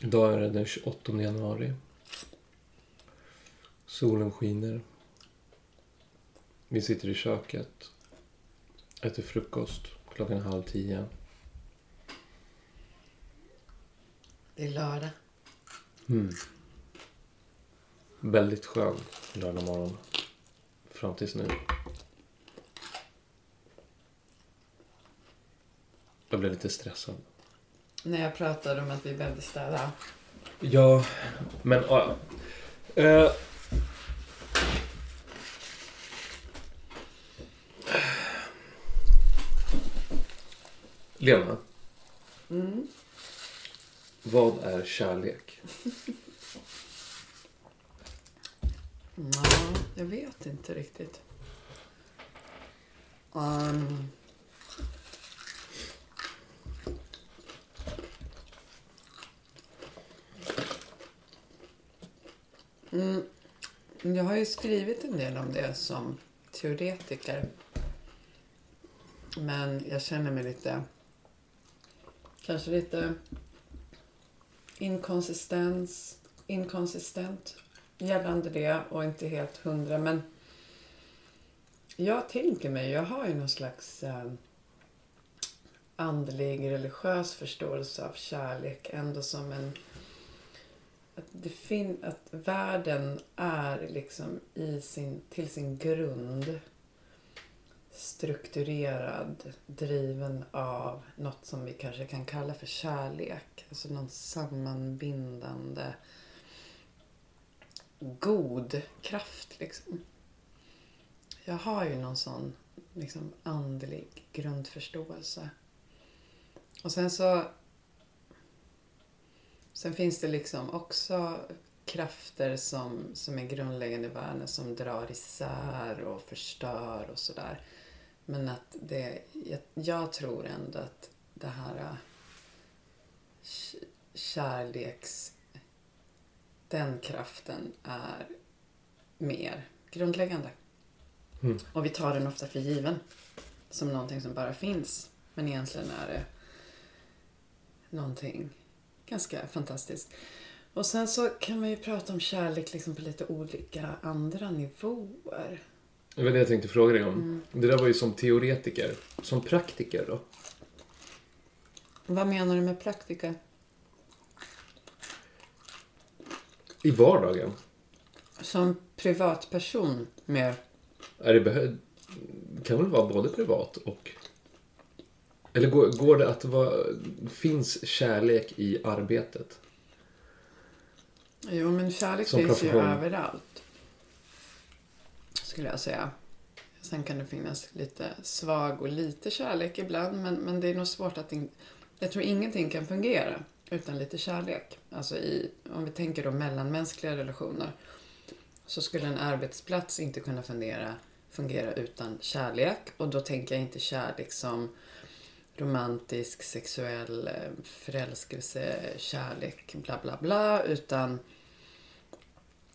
Idag är det den 28 januari. Solen skiner. Vi sitter i köket. Äter frukost. Klockan är halv tio. Det är lördag. Mm. Väldigt skön lördag morgon. Fram tills nu. Jag blev lite stressad. När jag pratade om att vi behövde städa. Ja, men... ja. Eh. Lena, Mm. vad är kärlek? Ja, jag vet inte riktigt. Um, mm, jag har ju skrivit en del om det som teoretiker. Men jag känner mig lite... Kanske lite inkonsistens, inkonsistent gällande det och inte helt hundra. Men jag tänker mig, jag har ju någon slags eh, andlig, religiös förståelse av kärlek ändå som en... Att, det fin, att världen är liksom i sin, till sin grund strukturerad, driven av något som vi kanske kan kalla för kärlek. Alltså någon sammanbindande god kraft liksom. Jag har ju någon sån liksom andlig grundförståelse. Och sen så Sen finns det liksom också krafter som, som är grundläggande i världen som drar isär och förstör och sådär. Men att det, jag, jag tror ändå att det här äh, kärleks... Den kraften är mer grundläggande. Mm. Och vi tar den ofta för given. Som någonting som bara finns. Men egentligen är det någonting ganska fantastiskt. Och sen så kan man ju prata om kärlek liksom på lite olika andra nivåer. Det var det jag tänkte fråga dig om. Mm. Det där var ju som teoretiker. Som praktiker då? Vad menar du med praktiker? I vardagen? Som privatperson mer. Är det behö- kan väl vara både privat och... Eller går, går det att vara... Finns kärlek i arbetet? Jo, men kärlek Som finns ju profession. överallt. Skulle jag säga. Sen kan det finnas lite svag och lite kärlek ibland. Men, men det är nog svårt att... In... Jag tror ingenting kan fungera utan lite kärlek. Alltså i, om vi tänker då mellanmänskliga relationer. Så skulle en arbetsplats inte kunna fungera, fungera utan kärlek. Och då tänker jag inte kärlek som romantisk, sexuell eh, förälskelse, kärlek, bla bla bla. Utan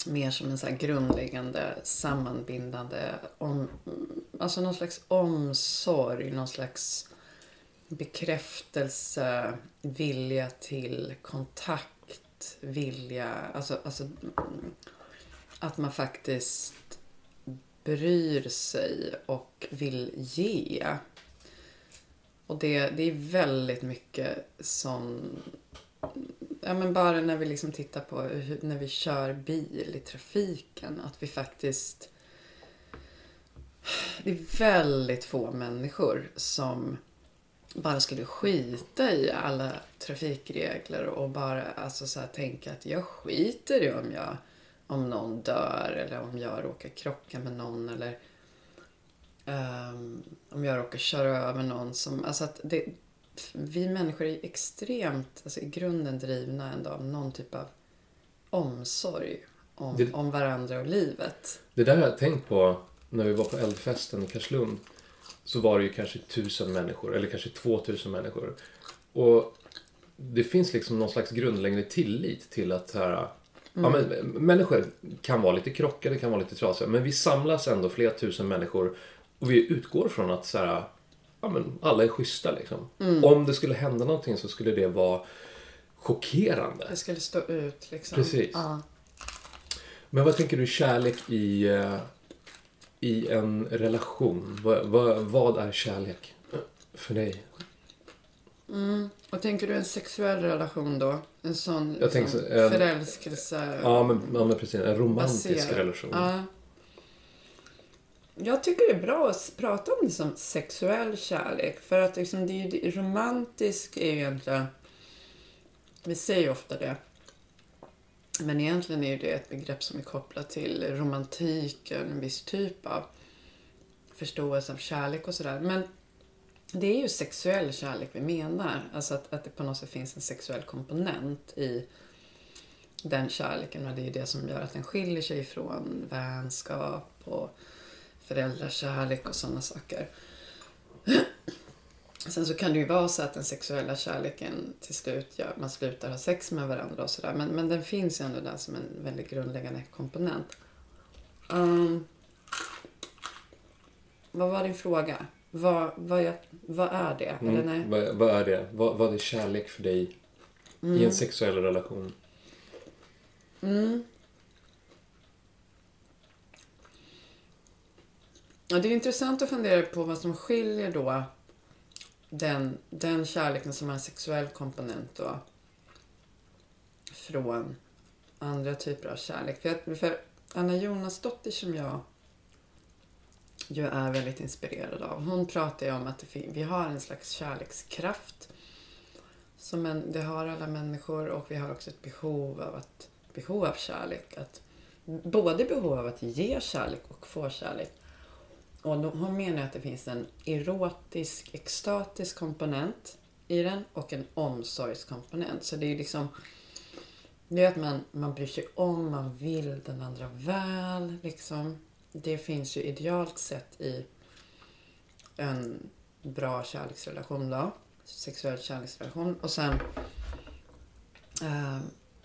mer som en så här grundläggande, sammanbindande, om, alltså någon slags omsorg, någon slags bekräftelse, vilja till kontakt, vilja, alltså, alltså att man faktiskt bryr sig och vill ge. Och det, det är väldigt mycket som... Ja, men bara när vi liksom tittar på hur, när vi kör bil i trafiken. Att vi faktiskt... Det är väldigt få människor som bara skulle skita i alla trafikregler och bara alltså så här, tänka att jag skiter i om jag om någon dör eller om jag råkar krocka med någon eller ehm, om jag råkar köra över någon som, alltså att det, vi människor är extremt, alltså i grunden drivna ändå av någon typ av omsorg om, Det- om varandra och livet. Det där har jag tänkt på när vi var på eldfesten i Karlslund. Så var det ju kanske tusen människor, eller kanske två tusen människor. Och det finns liksom någon slags grundläggande tillit till att här, ja, men, människor kan vara lite krockade, kan vara lite trasiga. Men vi samlas ändå flera tusen människor och vi utgår från att så här, ja, men, alla är schyssta. Liksom. Om det skulle hända någonting så skulle det vara chockerande. Det skulle stå ut liksom. Precis. Ja. Men vad tänker du kärlek i, eh, i en relation? Vad, vad, vad är kärlek för dig? Mm. Och tänker du en sexuell relation då? En sån liksom, så- en- förälskelse? Ja men, ja, men precis. En romantisk baserad- relation. Ja. Jag tycker det är bra att prata om liksom sexuell kärlek. För att liksom det är ju, romantisk är ju egentligen... Vi säger ju ofta det. Men egentligen är ju det ett begrepp som är kopplat till romantiken, en viss typ av förståelse av kärlek och sådär. Men det är ju sexuell kärlek vi menar. Alltså att, att det på något sätt finns en sexuell komponent i den kärleken och det är det som gör att den skiljer sig från vänskap och föräldrakärlek och sådana saker. Sen så kan det ju vara så att den sexuella kärleken till slut gör man slutar ha sex med varandra och sådär. Men, men den finns ju ändå där som en väldigt grundläggande komponent. Um, vad var din fråga? Vad, vad, är, vad är det? Eller nej? Mm. Vad, vad är det? Vad, vad är kärlek för dig i en sexuell relation? Mm. Ja, det är intressant att fundera på vad som skiljer då den, den kärleken som har en sexuell komponent då från andra typer av kärlek. För, jag, för Anna Jonasdotter som jag ju är väldigt inspirerad av. Hon pratar ju om att det vi har en slags kärlekskraft som en, det har alla människor och vi har också ett behov av, att, behov av kärlek. Att, både behov av att ge kärlek och få kärlek. Och då, hon menar att det finns en erotisk, extatisk komponent i den och en omsorgskomponent. Så det är ju liksom det är att man, man bryr sig om, man vill den andra väl. Liksom. Det finns ju idealt sett i en bra kärleksrelation då. Sexuell kärleksrelation. Och sen eh,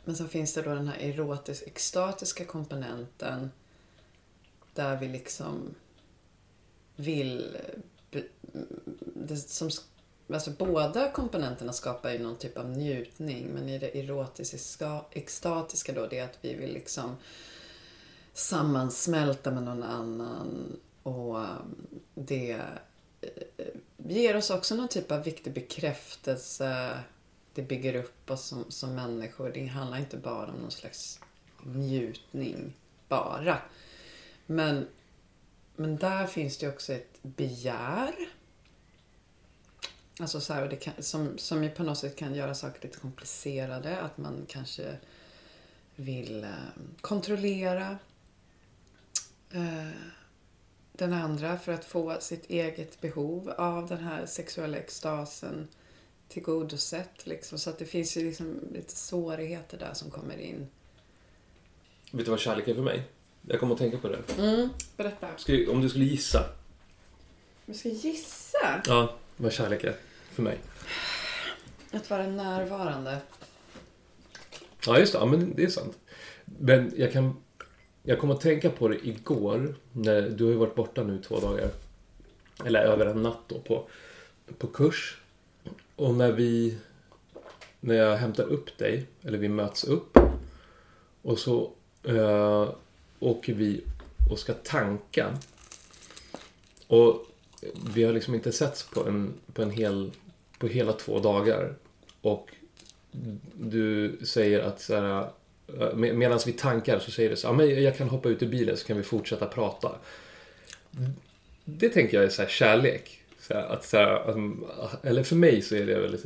men sen finns det då den här erotisk extatiska komponenten där vi liksom vill eh, det som, alltså båda komponenterna skapar ju någon typ av njutning men i det erotiska extatiska då det är att vi vill liksom sammansmälta med någon annan och eh, det eh, ger oss också någon typ av viktig bekräftelse. Det bygger upp oss som, som människor. Det handlar inte bara om någon slags njutning bara. Men, men där finns det också ett begär. Alltså så här, det kan, som, som ju på något sätt kan göra saker lite komplicerade. Att man kanske vill eh, kontrollera eh, den andra för att få sitt eget behov av den här sexuella extasen tillgodosett. Liksom. Så att det finns ju liksom lite svårigheter där som kommer in. Vet du vad kärlek är för mig? Jag kommer att tänka på det. Mm, berätta. Ska, om du skulle gissa. Vi ska gissa. Ja, vad kärlek är för mig. Att vara närvarande. Ja, just det. Ja, men det är sant. Men jag kan... Jag kom att tänka på det igår. När, du har ju varit borta nu två dagar. Eller över en natt då på, på kurs. Och när vi... När jag hämtar upp dig, eller vi möts upp. Och så eh, åker vi och ska tanka. Och vi har liksom inte setts på en, på en hel... På hela två dagar. Och du säger att så här, äh, med, medan vi tankar så säger du så här, men jag kan hoppa ut ur bilen så kan vi fortsätta prata. Det tänker jag är så här kärlek. Så här, att, så här, um, eller för mig så är det väldigt,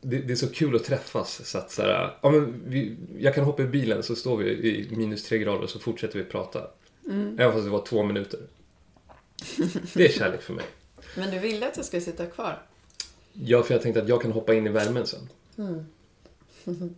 det, det är så kul att träffas så att så här, ja, men vi, jag kan hoppa ur bilen så står vi i minus tre grader och så fortsätter vi prata. Även fast det var två minuter. Det är kärlek för mig. Men du ville att jag skulle sitta kvar? Ja, för jag tänkte att jag kan hoppa in i värmen sen.